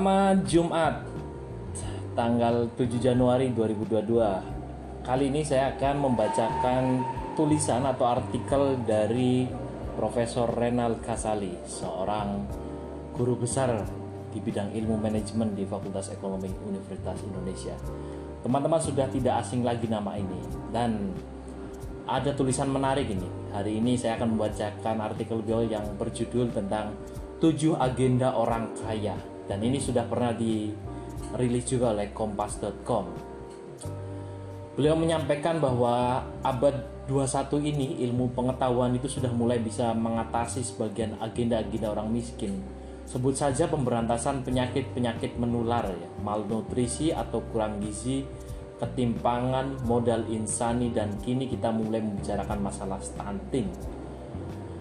Selamat Jumat tanggal 7 Januari 2022. Kali ini saya akan membacakan tulisan atau artikel dari Profesor Renal Kasali, seorang guru besar di bidang ilmu manajemen di Fakultas Ekonomi Universitas Indonesia. Teman-teman sudah tidak asing lagi nama ini dan ada tulisan menarik ini. Hari ini saya akan membacakan artikel beliau yang berjudul tentang tujuh agenda orang kaya dan ini sudah pernah dirilis juga oleh kompas.com. Beliau menyampaikan bahwa abad 21 ini ilmu pengetahuan itu sudah mulai bisa mengatasi sebagian agenda-agenda orang miskin. Sebut saja pemberantasan penyakit-penyakit menular ya, malnutrisi atau kurang gizi, ketimpangan, modal insani dan kini kita mulai membicarakan masalah stunting.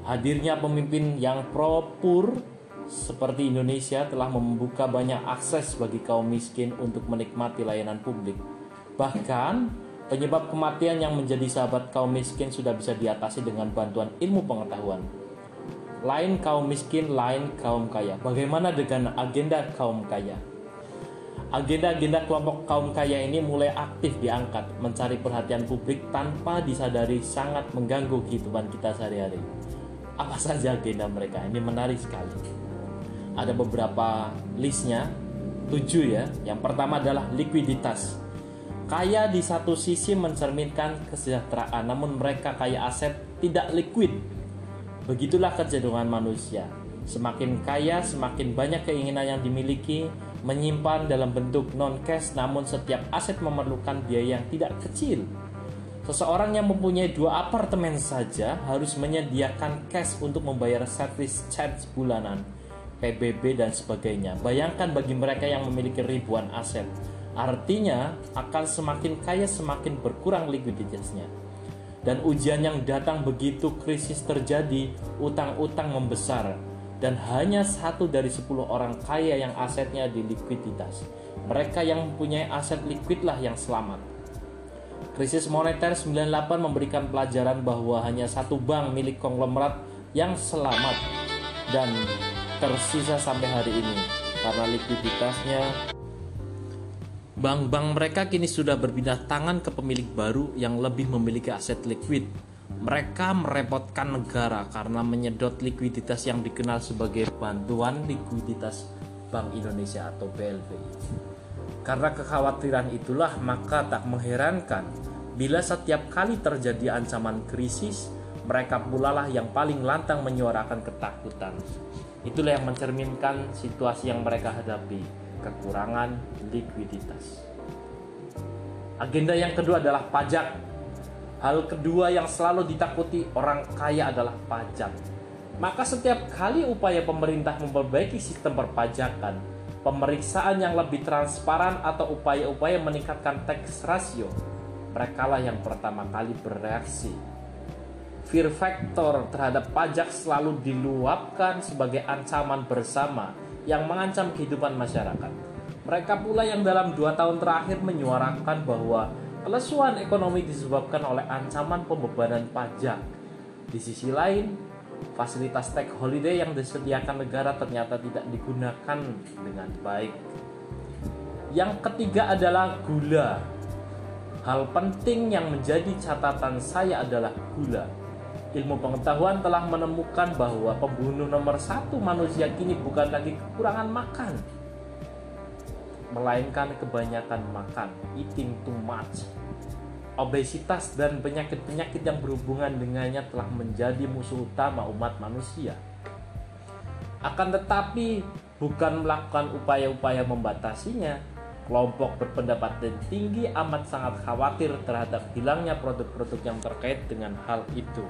Hadirnya pemimpin yang pro-pur seperti Indonesia telah membuka banyak akses bagi kaum miskin untuk menikmati layanan publik. Bahkan, penyebab kematian yang menjadi sahabat kaum miskin sudah bisa diatasi dengan bantuan ilmu pengetahuan. Lain kaum miskin, lain kaum kaya. Bagaimana dengan agenda kaum kaya? Agenda-agenda kelompok kaum kaya ini mulai aktif diangkat, mencari perhatian publik tanpa disadari sangat mengganggu kehidupan kita sehari-hari. Apa saja agenda mereka? Ini menarik sekali ada beberapa listnya. Tujuh ya. Yang pertama adalah likuiditas. Kaya di satu sisi mencerminkan kesejahteraan namun mereka kaya aset tidak liquid begitulah kecenderungan manusia. Semakin kaya semakin banyak keinginan yang dimiliki menyimpan dalam bentuk non cash namun setiap aset memerlukan biaya yang tidak kecil. Seseorang yang mempunyai dua apartemen saja harus menyediakan cash untuk membayar service charge bulanan PBB dan sebagainya. Bayangkan bagi mereka yang memiliki ribuan aset. Artinya akan semakin kaya semakin berkurang likuiditasnya. Dan ujian yang datang begitu krisis terjadi, utang-utang membesar dan hanya satu dari 10 orang kaya yang asetnya di likuiditas. Mereka yang mempunyai aset liquidlah yang selamat. Krisis moneter 98 memberikan pelajaran bahwa hanya satu bank milik konglomerat yang selamat dan tersisa sampai hari ini karena likuiditasnya Bank-bank mereka kini sudah berpindah tangan ke pemilik baru yang lebih memiliki aset liquid. Mereka merepotkan negara karena menyedot likuiditas yang dikenal sebagai bantuan likuiditas Bank Indonesia atau BLBI. Karena kekhawatiran itulah maka tak mengherankan bila setiap kali terjadi ancaman krisis, mereka pula lah yang paling lantang menyuarakan ketakutan. Itulah yang mencerminkan situasi yang mereka hadapi, kekurangan likuiditas. Agenda yang kedua adalah pajak. Hal kedua yang selalu ditakuti orang kaya adalah pajak. Maka setiap kali upaya pemerintah memperbaiki sistem perpajakan, pemeriksaan yang lebih transparan atau upaya-upaya meningkatkan tax ratio, merekalah yang pertama kali bereaksi fear factor terhadap pajak selalu diluapkan sebagai ancaman bersama yang mengancam kehidupan masyarakat. Mereka pula yang dalam dua tahun terakhir menyuarakan bahwa kelesuan ekonomi disebabkan oleh ancaman pembebanan pajak. Di sisi lain, fasilitas tax holiday yang disediakan negara ternyata tidak digunakan dengan baik. Yang ketiga adalah gula. Hal penting yang menjadi catatan saya adalah gula ilmu pengetahuan telah menemukan bahwa pembunuh nomor satu manusia kini bukan lagi kekurangan makan, melainkan kebanyakan makan, eating too much. Obesitas dan penyakit-penyakit yang berhubungan dengannya telah menjadi musuh utama umat manusia. Akan tetapi, bukan melakukan upaya-upaya membatasinya, kelompok berpendapat dan tinggi amat sangat khawatir terhadap hilangnya produk-produk yang terkait dengan hal itu.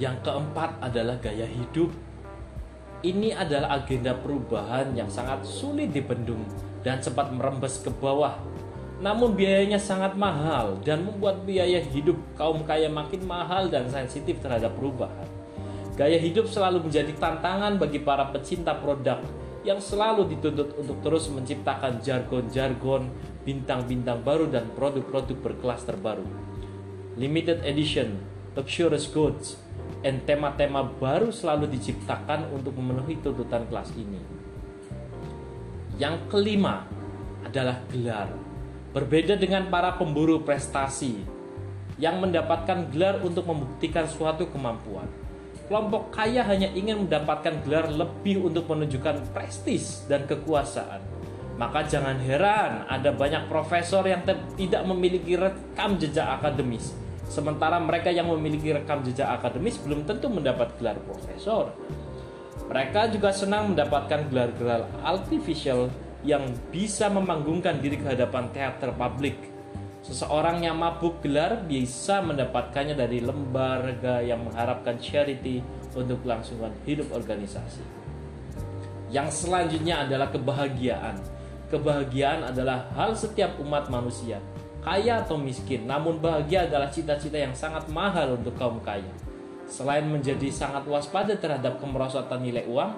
Yang keempat adalah gaya hidup. Ini adalah agenda perubahan yang sangat sulit dibendung dan sempat merembes ke bawah. Namun biayanya sangat mahal dan membuat biaya hidup kaum kaya makin mahal dan sensitif terhadap perubahan. Gaya hidup selalu menjadi tantangan bagi para pecinta produk yang selalu dituntut untuk terus menciptakan jargon-jargon, bintang-bintang baru dan produk-produk berkelas terbaru. Limited edition, luxurious goods, dan tema-tema baru selalu diciptakan untuk memenuhi tuntutan kelas ini. Yang kelima adalah gelar. Berbeda dengan para pemburu prestasi yang mendapatkan gelar untuk membuktikan suatu kemampuan. Kelompok kaya hanya ingin mendapatkan gelar lebih untuk menunjukkan prestis dan kekuasaan. Maka jangan heran ada banyak profesor yang tidak memiliki rekam jejak akademis Sementara mereka yang memiliki rekam jejak akademis belum tentu mendapat gelar profesor. Mereka juga senang mendapatkan gelar-gelar artificial yang bisa memanggungkan diri ke hadapan teater publik. Seseorang yang mabuk gelar bisa mendapatkannya dari lembaga yang mengharapkan charity untuk kelangsungan hidup organisasi. Yang selanjutnya adalah kebahagiaan. Kebahagiaan adalah hal setiap umat manusia kaya atau miskin, namun bahagia adalah cita-cita yang sangat mahal untuk kaum kaya. Selain menjadi sangat waspada terhadap kemerosotan nilai uang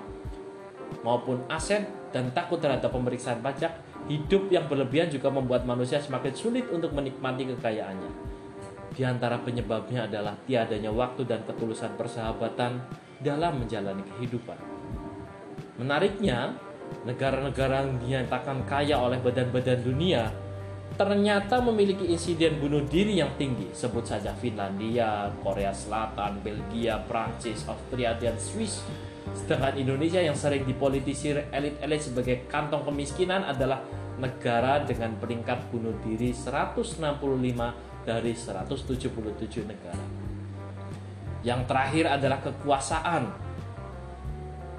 maupun aset dan takut terhadap pemeriksaan pajak, hidup yang berlebihan juga membuat manusia semakin sulit untuk menikmati kekayaannya. Di antara penyebabnya adalah tiadanya waktu dan ketulusan persahabatan dalam menjalani kehidupan. Menariknya, negara-negara yang dinyatakan kaya oleh badan-badan dunia ternyata memiliki insiden bunuh diri yang tinggi. Sebut saja Finlandia, Korea Selatan, Belgia, Prancis, Austria, dan Swiss. Sedangkan Indonesia yang sering dipolitisir elit-elit sebagai kantong kemiskinan adalah negara dengan peringkat bunuh diri 165 dari 177 negara. Yang terakhir adalah kekuasaan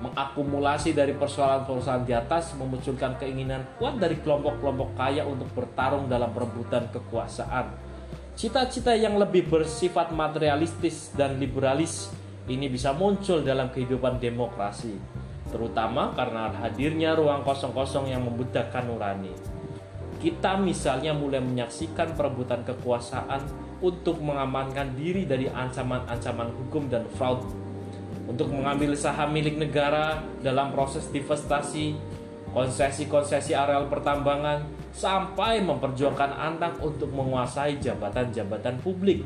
mengakumulasi dari persoalan-persoalan di atas memunculkan keinginan kuat dari kelompok-kelompok kaya untuk bertarung dalam perebutan kekuasaan. Cita-cita yang lebih bersifat materialistis dan liberalis ini bisa muncul dalam kehidupan demokrasi, terutama karena hadirnya ruang kosong-kosong yang membudakkan nurani. Kita misalnya mulai menyaksikan perebutan kekuasaan untuk mengamankan diri dari ancaman-ancaman hukum dan fraud untuk mengambil saham milik negara dalam proses divestasi, konsesi-konsesi areal pertambangan, sampai memperjuangkan anak untuk menguasai jabatan-jabatan publik.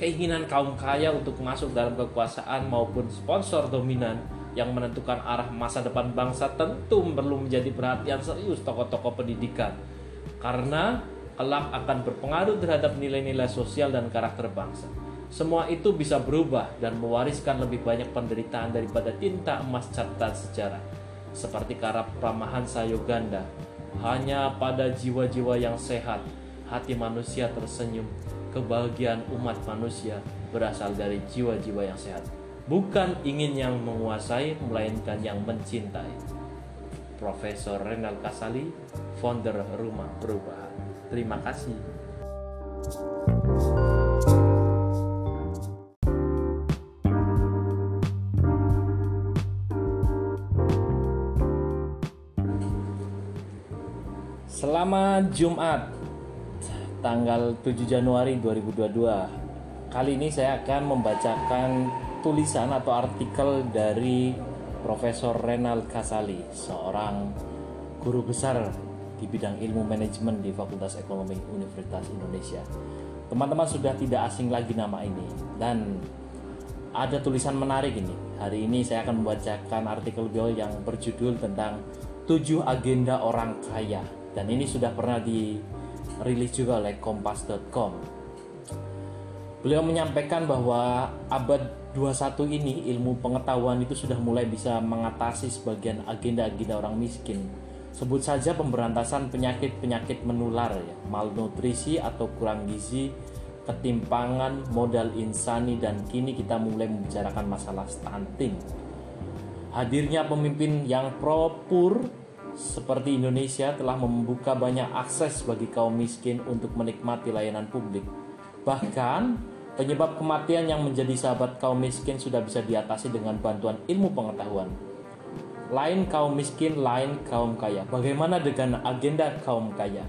Keinginan kaum kaya untuk masuk dalam kekuasaan maupun sponsor dominan yang menentukan arah masa depan bangsa tentu perlu menjadi perhatian serius tokoh-tokoh pendidikan karena kelak akan berpengaruh terhadap nilai-nilai sosial dan karakter bangsa. Semua itu bisa berubah dan mewariskan lebih banyak penderitaan daripada tinta emas catatan sejarah. Seperti kara Pramahan Sayoganda, hanya pada jiwa-jiwa yang sehat, hati manusia tersenyum. Kebahagiaan umat manusia berasal dari jiwa-jiwa yang sehat. Bukan ingin yang menguasai, melainkan yang mencintai. Profesor Renal Kasali, founder Rumah Perubahan. Terima kasih. Selamat Jumat tanggal 7 Januari 2022. Kali ini saya akan membacakan tulisan atau artikel dari Profesor Renal Kasali, seorang guru besar di bidang ilmu manajemen di Fakultas Ekonomi Universitas Indonesia. Teman-teman sudah tidak asing lagi nama ini dan ada tulisan menarik ini. Hari ini saya akan membacakan artikel beliau yang berjudul tentang tujuh agenda orang kaya dan ini sudah pernah dirilis juga oleh kompas.com. Beliau menyampaikan bahwa abad 21 ini ilmu pengetahuan itu sudah mulai bisa mengatasi sebagian agenda-agenda orang miskin. Sebut saja pemberantasan penyakit-penyakit menular ya, malnutrisi atau kurang gizi, ketimpangan, modal insani dan kini kita mulai membicarakan masalah stunting. Hadirnya pemimpin yang pro-pur seperti Indonesia telah membuka banyak akses bagi kaum miskin untuk menikmati layanan publik. Bahkan, penyebab kematian yang menjadi sahabat kaum miskin sudah bisa diatasi dengan bantuan ilmu pengetahuan. Lain kaum miskin, lain kaum kaya. Bagaimana dengan agenda kaum kaya?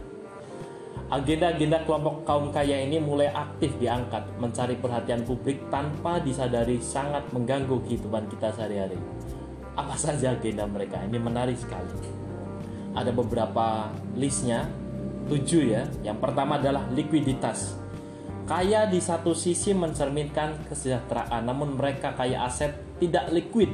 Agenda-agenda kelompok kaum kaya ini mulai aktif diangkat, mencari perhatian publik tanpa disadari sangat mengganggu kehidupan kita sehari-hari. Apa saja agenda mereka? Ini menarik sekali ada beberapa listnya. Tujuh ya. Yang pertama adalah likuiditas. Kaya di satu sisi mencerminkan kesejahteraan namun mereka kaya aset tidak liquid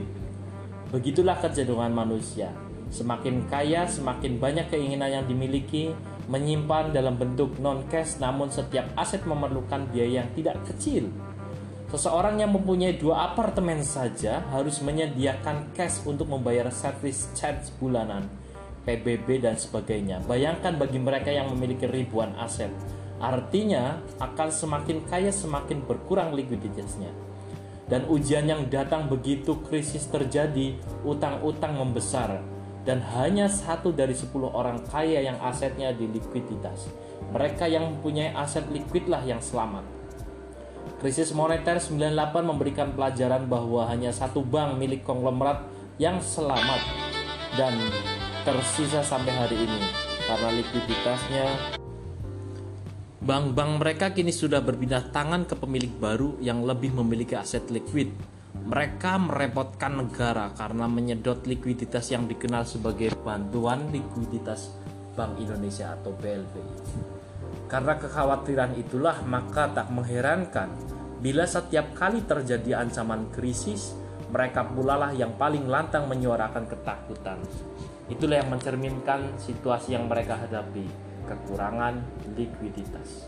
begitulah kecenderungan manusia. Semakin kaya, semakin banyak keinginan yang dimiliki, menyimpan dalam bentuk non-cash namun setiap aset memerlukan biaya yang tidak kecil. Seseorang yang mempunyai dua apartemen saja harus menyediakan cash untuk membayar service charge bulanan, PBB dan sebagainya. Bayangkan bagi mereka yang memiliki ribuan aset. Artinya akan semakin kaya semakin berkurang likuiditasnya. Dan ujian yang datang begitu krisis terjadi, utang-utang membesar, dan hanya satu dari 10 orang kaya yang asetnya di likuiditas. Mereka yang mempunyai aset liquidlah yang selamat. Krisis moneter 98 memberikan pelajaran bahwa hanya satu bank milik konglomerat yang selamat dan tersisa sampai hari ini karena likuiditasnya Bank-bank mereka kini sudah berpindah tangan ke pemilik baru yang lebih memiliki aset liquid mereka merepotkan negara karena menyedot likuiditas yang dikenal sebagai bantuan likuiditas Bank Indonesia atau BLBI. Karena kekhawatiran itulah maka tak mengherankan bila setiap kali terjadi ancaman krisis, mereka pula lah yang paling lantang menyuarakan ketakutan. Itulah yang mencerminkan situasi yang mereka hadapi, kekurangan likuiditas.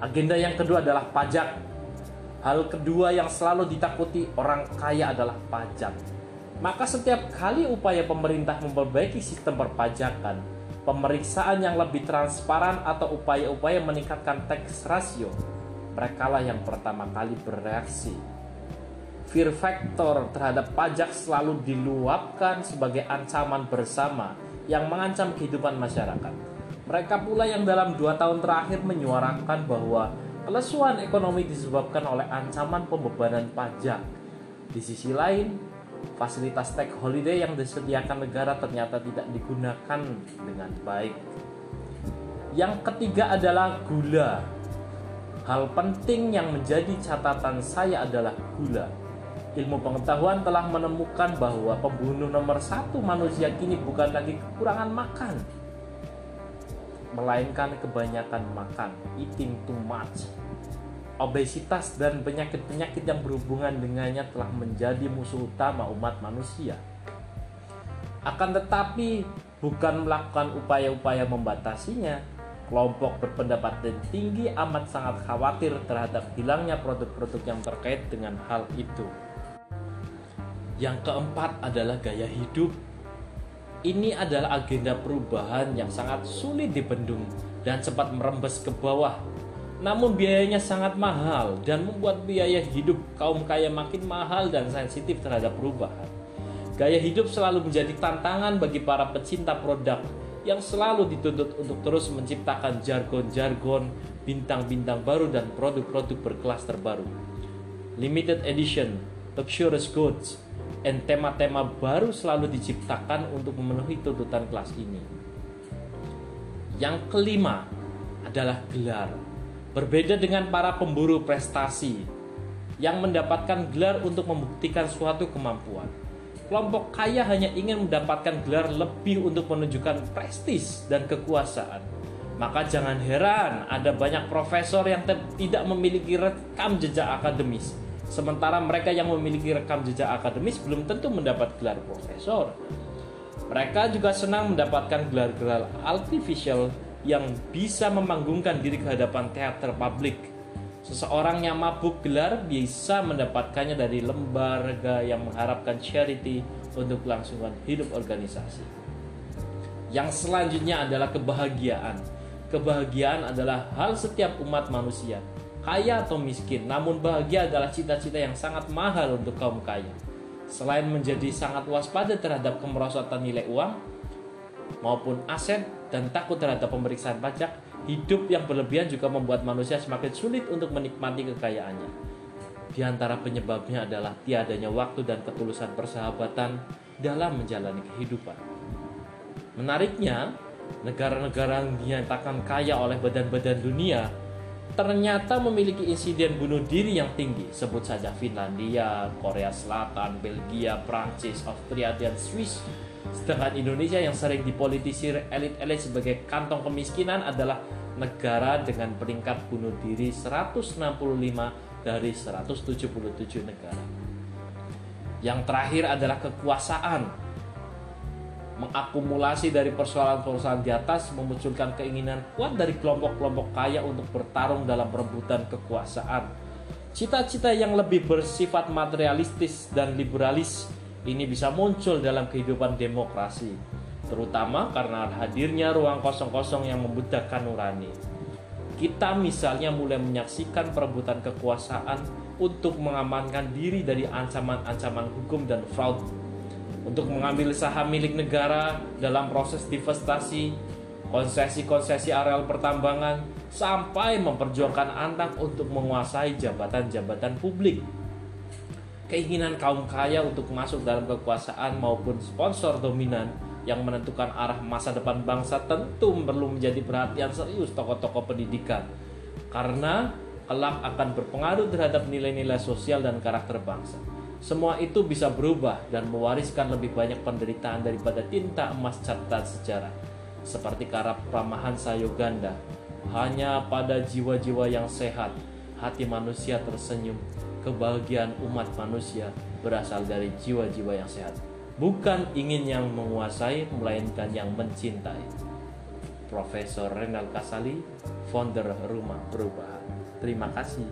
Agenda yang kedua adalah pajak Hal kedua yang selalu ditakuti orang kaya adalah pajak. Maka setiap kali upaya pemerintah memperbaiki sistem perpajakan, pemeriksaan yang lebih transparan atau upaya-upaya meningkatkan tax ratio, merekalah yang pertama kali bereaksi. Fear factor terhadap pajak selalu diluapkan sebagai ancaman bersama yang mengancam kehidupan masyarakat. Mereka pula yang dalam dua tahun terakhir menyuarakan bahwa Kelesuan ekonomi disebabkan oleh ancaman pembebanan pajak. Di sisi lain, fasilitas tax holiday yang disediakan negara ternyata tidak digunakan dengan baik. Yang ketiga adalah gula. Hal penting yang menjadi catatan saya adalah gula. Ilmu pengetahuan telah menemukan bahwa pembunuh nomor satu manusia kini bukan lagi kekurangan makan, melainkan kebanyakan makan, eating too much. Obesitas dan penyakit-penyakit yang berhubungan dengannya telah menjadi musuh utama umat manusia. Akan tetapi, bukan melakukan upaya-upaya membatasinya, kelompok berpendapat tinggi amat sangat khawatir terhadap hilangnya produk-produk yang terkait dengan hal itu. Yang keempat adalah gaya hidup ini adalah agenda perubahan yang sangat sulit dibendung dan cepat merembes ke bawah. Namun biayanya sangat mahal dan membuat biaya hidup kaum kaya makin mahal dan sensitif terhadap perubahan. Gaya hidup selalu menjadi tantangan bagi para pecinta produk yang selalu dituntut untuk terus menciptakan jargon-jargon, bintang-bintang baru dan produk-produk berkelas terbaru. Limited edition, luxurious goods, dan tema-tema baru selalu diciptakan untuk memenuhi tuntutan kelas ini. Yang kelima adalah gelar. Berbeda dengan para pemburu prestasi yang mendapatkan gelar untuk membuktikan suatu kemampuan. Kelompok kaya hanya ingin mendapatkan gelar lebih untuk menunjukkan prestis dan kekuasaan. Maka jangan heran ada banyak profesor yang tidak memiliki rekam jejak akademis Sementara mereka yang memiliki rekam jejak akademis belum tentu mendapat gelar profesor. Mereka juga senang mendapatkan gelar-gelar artificial yang bisa memanggungkan diri ke hadapan teater publik. Seseorang yang mabuk gelar bisa mendapatkannya dari lembaga yang mengharapkan charity untuk kelangsungan hidup organisasi. Yang selanjutnya adalah kebahagiaan. Kebahagiaan adalah hal setiap umat manusia kaya atau miskin, namun bahagia adalah cita-cita yang sangat mahal untuk kaum kaya. Selain menjadi sangat waspada terhadap kemerosotan nilai uang maupun aset dan takut terhadap pemeriksaan pajak, hidup yang berlebihan juga membuat manusia semakin sulit untuk menikmati kekayaannya. Di antara penyebabnya adalah tiadanya waktu dan ketulusan persahabatan dalam menjalani kehidupan. Menariknya, negara-negara yang dinyatakan kaya oleh badan-badan dunia ternyata memiliki insiden bunuh diri yang tinggi. Sebut saja Finlandia, Korea Selatan, Belgia, Prancis, Austria, dan Swiss. Sedangkan Indonesia yang sering dipolitisir elit-elit sebagai kantong kemiskinan adalah negara dengan peringkat bunuh diri 165 dari 177 negara. Yang terakhir adalah kekuasaan. Mengakumulasi dari persoalan-persoalan di atas memunculkan keinginan kuat dari kelompok-kelompok kaya untuk bertarung dalam perebutan kekuasaan. Cita-cita yang lebih bersifat materialistis dan liberalis ini bisa muncul dalam kehidupan demokrasi, terutama karena hadirnya ruang kosong-kosong yang membudakkan nurani. Kita misalnya mulai menyaksikan perebutan kekuasaan untuk mengamankan diri dari ancaman-ancaman hukum dan fraud untuk mengambil saham milik negara dalam proses divestasi, konsesi-konsesi areal pertambangan, sampai memperjuangkan anak untuk menguasai jabatan-jabatan publik. Keinginan kaum kaya untuk masuk dalam kekuasaan maupun sponsor dominan yang menentukan arah masa depan bangsa tentu perlu menjadi perhatian serius tokoh-tokoh pendidikan karena kelak akan berpengaruh terhadap nilai-nilai sosial dan karakter bangsa. Semua itu bisa berubah dan mewariskan lebih banyak penderitaan daripada tinta emas catatan sejarah. Seperti karap ramahan Sayoganda, hanya pada jiwa-jiwa yang sehat, hati manusia tersenyum. Kebahagiaan umat manusia berasal dari jiwa-jiwa yang sehat. Bukan ingin yang menguasai, melainkan yang mencintai. Profesor Renal Kasali, founder Rumah Perubahan. Terima kasih.